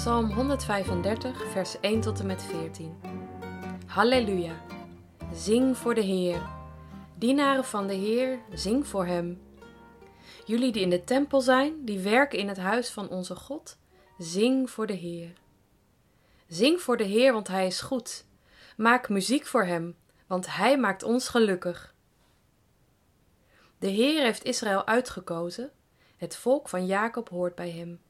Psalm 135, vers 1 tot en met 14. Halleluja! Zing voor de Heer. Dienaren van de Heer, zing voor Hem. Jullie die in de tempel zijn, die werken in het huis van onze God, zing voor de Heer. Zing voor de Heer, want Hij is goed. Maak muziek voor Hem, want Hij maakt ons gelukkig. De Heer heeft Israël uitgekozen, het volk van Jacob hoort bij Hem.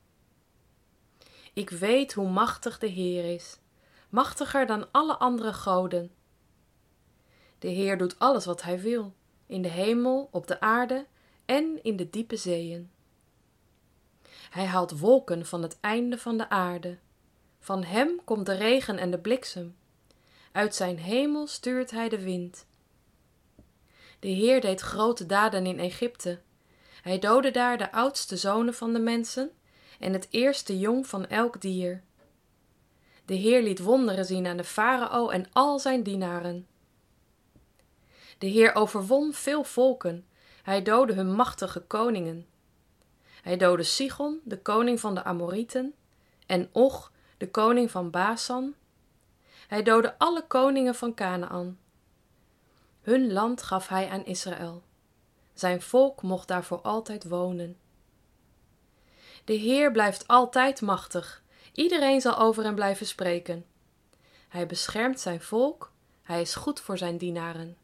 Ik weet hoe machtig de Heer is, machtiger dan alle andere goden. De Heer doet alles wat Hij wil, in de hemel, op de aarde en in de diepe zeeën. Hij haalt wolken van het einde van de aarde. Van Hem komt de regen en de bliksem. Uit zijn hemel stuurt Hij de wind. De Heer deed grote daden in Egypte. Hij doodde daar de oudste zonen van de mensen en het eerste jong van elk dier. De Heer liet wonderen zien aan de farao en al zijn dienaren. De Heer overwon veel volken, hij doodde hun machtige koningen. Hij doodde Sigon, de koning van de Amorieten, en Och, de koning van Basan. Hij doodde alle koningen van Canaan. Hun land gaf hij aan Israël. Zijn volk mocht daar voor altijd wonen. De Heer blijft altijd machtig. Iedereen zal over hem blijven spreken. Hij beschermt zijn volk. Hij is goed voor zijn dienaren.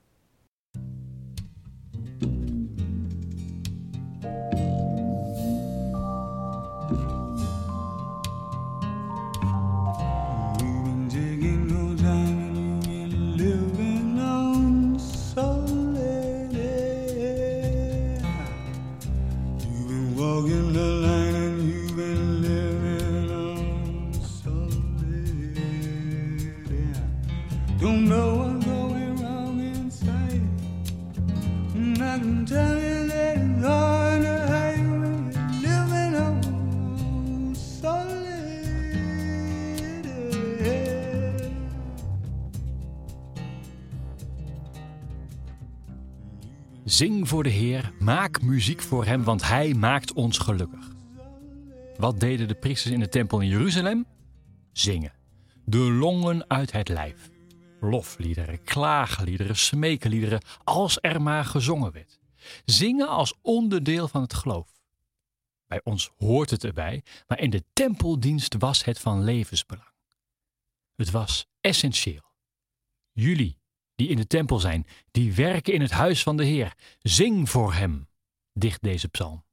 Zing voor de Heer, maak muziek voor Hem, want Hij maakt ons gelukkig. Wat deden de priesters in de tempel in Jeruzalem? Zingen. De longen uit het lijf. Lofliederen, klaagliederen, smeekliederen, als er maar gezongen werd. Zingen als onderdeel van het geloof. Bij ons hoort het erbij, maar in de tempeldienst was het van levensbelang. Het was essentieel. Jullie, die in de tempel zijn, die werken in het huis van de Heer, zing voor Hem, dicht deze psalm.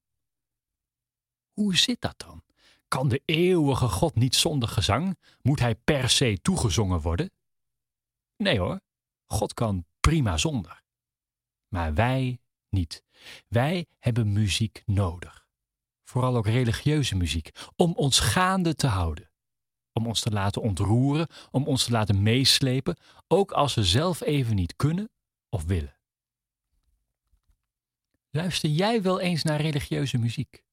Hoe zit dat dan? Kan de eeuwige God niet zonder gezang? Moet hij per se toegezongen worden? Nee hoor, God kan prima zonder. Maar wij niet. Wij hebben muziek nodig. Vooral ook religieuze muziek, om ons gaande te houden. Om ons te laten ontroeren, om ons te laten meeslepen, ook als we zelf even niet kunnen of willen. Luister jij wel eens naar religieuze muziek?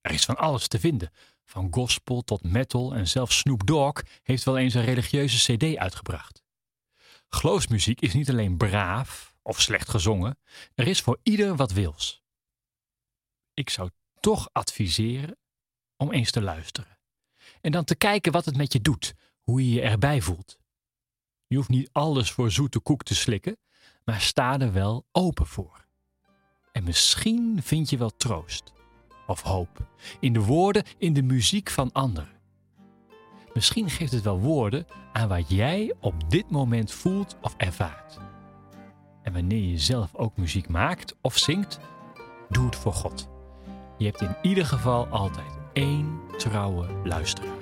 Er is van alles te vinden, van gospel tot metal en zelfs Snoop Dogg heeft wel eens een religieuze CD uitgebracht. Geloofsmuziek is niet alleen braaf of slecht gezongen, er is voor ieder wat wils. Ik zou toch adviseren om eens te luisteren. En dan te kijken wat het met je doet, hoe je je erbij voelt. Je hoeft niet alles voor zoete koek te slikken, maar sta er wel open voor. En misschien vind je wel troost of hoop in de woorden, in de muziek van anderen. Misschien geeft het wel woorden aan wat jij op dit moment voelt of ervaart. En wanneer je zelf ook muziek maakt of zingt, doe het voor God. Je hebt in ieder geval altijd één trouwe luisteraar.